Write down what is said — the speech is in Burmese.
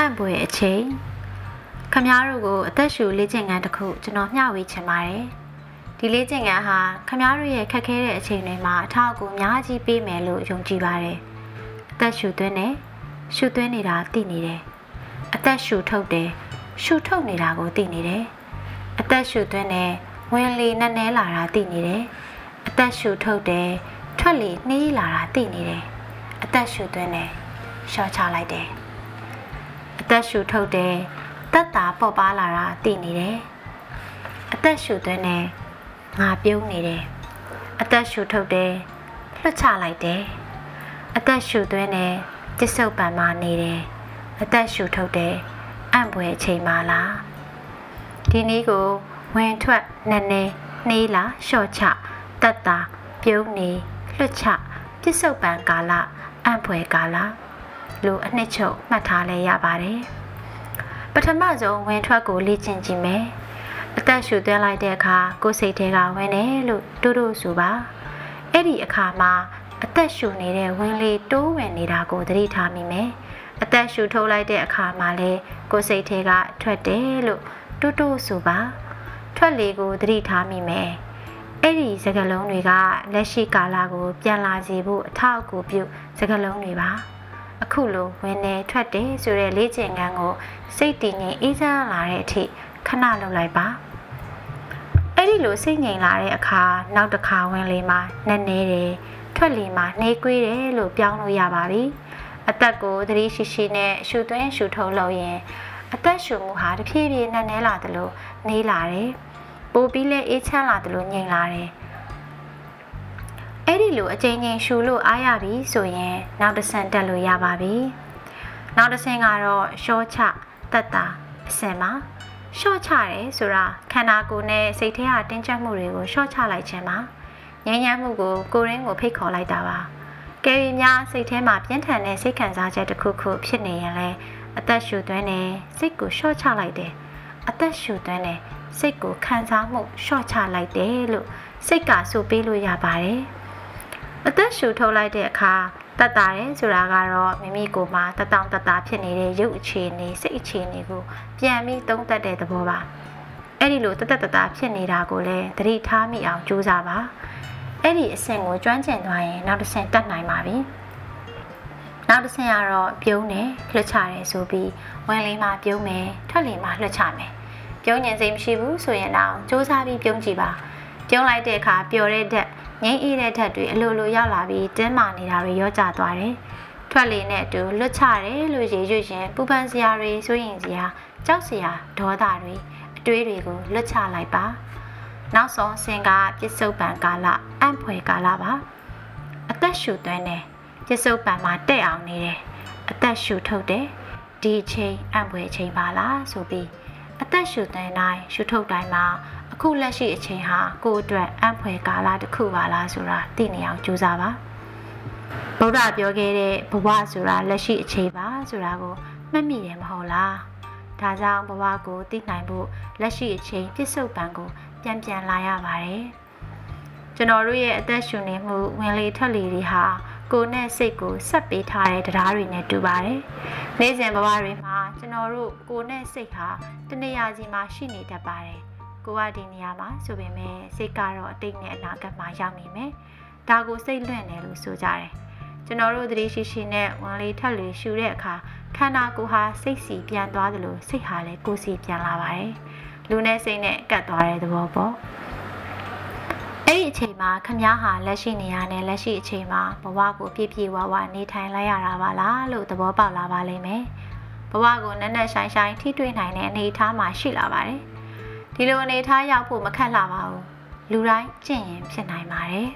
အံ့ဖွယ်အချိန်ခမားတို့ကိုအသက်ရှူလေ့ကျင့်ခန်းတစ်ခုကျွန်တော်မျှဝေချင်ပါတယ်ဒီလေ့ကျင့်ခန်းဟာခမားတို့ရဲ့ခက်ခဲတဲ့အချိန်တွေမှာအထောက်အကူအများကြီးပေးမယ်လို့ယုံကြည်ပါတယ်အသက်ရှူသွင်းတယ်ရှူသွင်းနေတာသိနေတယ်အသက်ရှူထုတ်တယ်ရှူထုတ်နေတာကိုသိနေတယ်အသက်ရှူသွင်းတယ်ဝင်လေနဲ့နဲလာတာသိနေတယ်အသက်ရှူထုတ်တယ်ထွက်လေနှေးလာတာသိနေတယ်အသက်ရှူသွင်းတယ်ရှော့ချလိုက်တယ် အသက်ရှူထုတ်တယ်တက်တာပေါ့ပါလာတာသိနေတယ်အသက်ရှူသွင်းတယ်ငါပြုံးနေတယ်အသက်ရှူထုတ်တယ်လွှတ်ချလိုက်တယ်အသက်ရှူသွင်းတယ်ကျစ်စုပ်ပံမာနေတယ်အသက်ရှူထုတ်တယ်အံ့ဖွယ်အချိန်မှလားဒီနည်းကိုဝင်ထွက်နည်းနည်းနှေးလာလျှော့ချတက်တာပြုံးနေလွတ်ချပြစ္ဆုတ်ပံကာလအံ့ဖွယ်ကာလ လိုအနှစ်ချုပ်မှတ်ထားလဲရပါတယ်ပထမဆုံးဝင်ထွက်ကိုလေ့ကျင့်ကြည့်မယ်အသက်ရှူသွင်းလိုက်တဲ့အခါကိုယ်စိတ်ထဲကဝင်တယ်လို့တို့တို့ဆိုပါအဲ့ဒီအခါမှာအသက်ရှူနေတဲ့ဝင်လေတိုးဝင်နေတာကိုသတိထားမိမယ်အသက်ရှူထုတ်လိုက်တဲ့အခါမှာလဲကိုယ်စိတ်ထဲကထွက်တယ်လို့တို့တို့ဆိုပါထွက်လေကိုသတိထားမိမယ်အဲ့ဒီစကလုံးတွေကလက်ရှိကာလကိုပြန်လာစေဖို့အထောက်အကူပြုစကလုံးတွေပါ အခုလိုဝင်နေထွက်တယ်ဆိုတဲ့လေ့ကျင့်ခန်းကိုစိတ်တည်ငြိမ်အေးချမ်းလာတဲ့အထိခဏလုပ်လိုက်ပါအဲ့ဒီလိုစိတ်ငြိမ်လာတဲ့အခါနောက်တစ်ခါဝင်လေမှာနက်နေတယ်ထွက်လေမှာနှေးကွေးတယ်လို့ပြောင်းလို့ရပါပြီအသက်ကိုသတိရှိရှိနဲ့ရှူသွင်းရှူထုတ်လို့ရင် အသက်ရှူမှုဟာတဖြည်းဖြည်းနက်နဲလာတယ်လို့နေလာတယ်ပိုပြီးလဲအေးချမ်းလာတယ်လို့ငြိမ်လာတယ် အဲ့ဒီလိုအချိန်ချင်းရှူလို့အားရပြီဆိုရင်နောက်တစ်ဆင့်တက်လို့ရပါပြီနောက်တစ်ဆင့်ကတော့ရှော့ချတက်တာအစင်မှာရှော့ချတယ်ဆိုတာခန္ဓာကိုယ်နဲ့စိတ်ထဲကတင်းကျပ်မှုတွေကိုရှော့ချလိုက်ခြင်းပါငြိမ်းချမ်းမှုကိုကိုယ်ရင်းကိုဖိတ်ခေါ်လိုက်တာပါကယ်ရီများစိတ်ထဲမှာပြင်းထန်တဲ့စိတ်ခံစားချက်တစ်ခုခုဖြစ်နေရင်လည်းအသက်ရှူသွင်းတယ်စိတ်ကိုရှော့ချလိုက်တယ်အသက်ရှူသွင်းတယ်စိတ်ကိုခံစားမှုရှော့ချလိုက်တယ်လို့စိတ်ကဆိုပေးလို့ရပါတယ် အသက်ရှူထုတ်လိုက်တဲ့အခါတတ်တာတယ်ဆိုတာကတော့မိမိကိုယ်မှာတတောင်တတာဖြစ်နေတဲ့ရုပ်အခြေအနေစိတ်အခြေအနေကိုပြန်ပြီးသုံးသပ်တဲ့သဘောပါအဲ့ဒီလိုတသက်တတာဖြစ်နေတာကိုလည်းသတိထားမိအောင်ကြိုးစားပါအဲ့ဒီအဆင့်ကိုကျွမ်းကျင်သွားရင်နောက်တစ်ဆင့်တက်နိုင်ပါပြီနောက်တစ်ဆင့်ကတော့ပြုံးတယ်လွှတ်ချတယ်ဆိုပြီးဝင်လေးမှာပြုံးမယ်ထွက်လေးမှာလွှတ်ချမယ်ပြုံးညင်စိတ်မရှိဘူးဆိုရင်တော့စူးစမ်းပြီးပြုံးကြည့်ပါပြုံးလိုက်တဲ့အခါပျော်တဲ့ဓာတ် ငိမ့်အေးတဲ့ဓာတ်တွေအလိုလိုရောက်လာပြီးတင်းမာနေတာတွေရောကျသွားတယ်ထွက်လေနဲ့အတူလွတ်ချတယ်လို့ရေရွရင်ပူပန်စရာတွေစိုးရင်စရာကြောက်စရာဒေါသတွေအတွေးတွေကိုလွတ်ချလိုက်ပါနောက်ဆုံးဆင်ကပြစ္ဆုတ်ပံကာလအံ့ဖွယ်ကာလပါအသက်ရှူသွင်းတယ်ပြစ္ဆုတ်ပံမှာတဲ့အောင်နေတယ်အသက်ရှူထုတ်တယ်ဒီအချိန်အံ့ဖွယ်အချိန်ပါလားဆိုပြီးအသက်ရှူသွင်းတိုင်းရှူထုတ်တိုင်းမှာ အခုလက်ရှိအချိန်ဟာကိုယ့်အတွက်အံ့ဖွယ်ကာလတစ်ခုပါလားဆိုတာသိနေအောင်ကြိုးစားပါဗုဒ္ဓပြောခဲ့တဲ့ဘဝဆိုတာလက်ရှိအချိန်ပါဆိုတာကိုမှတ်မိတယ်မဟုတ်လားဒါကြောင့်ဘဝကိုသိနိုင်ဖို့လက်ရှိအချိန်ပြစ္ဆုတ်ပံကိုပြန်ပြန်လာရပါတယ်ကျွန်တော်တို့ရဲ့အသက်ရှူနေမှုဝင်လေထွက်လေတွေဟာကိုယ်နဲ့စိတ်ကိုဆက်ပေးထားတဲ့တရားတွေနဲ့တူပါတယ်။နေ့စဉ်ဘဝတွေမှာကျွန်တော်တို့ကိုယ်နဲ့စိတ်ဟာတနေရာစီမှာရှိနေတတ်ပါတယ်။ ကိုကဒီနေရာမှာဆိုပေမဲ့စိတ်ကတော့အတိတ်နဲ့အနာဂတ်မှာရောက်နေမယ်။ဒါကိုစိတ်လွင့်တယ်လို့ဆိုကြတယ်။ကျွန်တော်တို့သတိရှိရှိနဲ့ဝင်လေထက်လေရှူတဲ့အခါခန္ဓာကိုယ်ဟာစိတ်စီပြန်သွားတယ်လို့စိတ်ဟာလည်းကိုယ်စီပြန်လာပါတယ်။လူနဲ့စိတ်နဲ့ကတ်သွားတဲ့သဘောပေါ့။အဲ့ဒီအချိန်မှာခမားဟာလက်ရှိနေရနဲ့လက်ရှိအချိန်မှာဘဝကိုပြည့်ပြည့်ဝဝနေထိုင်လိုက်ရတာပါလားလို့သဘောပေါက်လာပါလိမ့်မယ်ဘဝကိုနက်နက်ရှိုင်းရှိုင်းထိတွေ့နိုင်တဲ့အနေအထားမှာရှိလာပါတယ် ဒီလိုအနေအထားရောက်ဖို့မခက်လာပါဘူးလူတိုင်းကျင့်ရင်ဖြစ်နိုင်ပါတယ်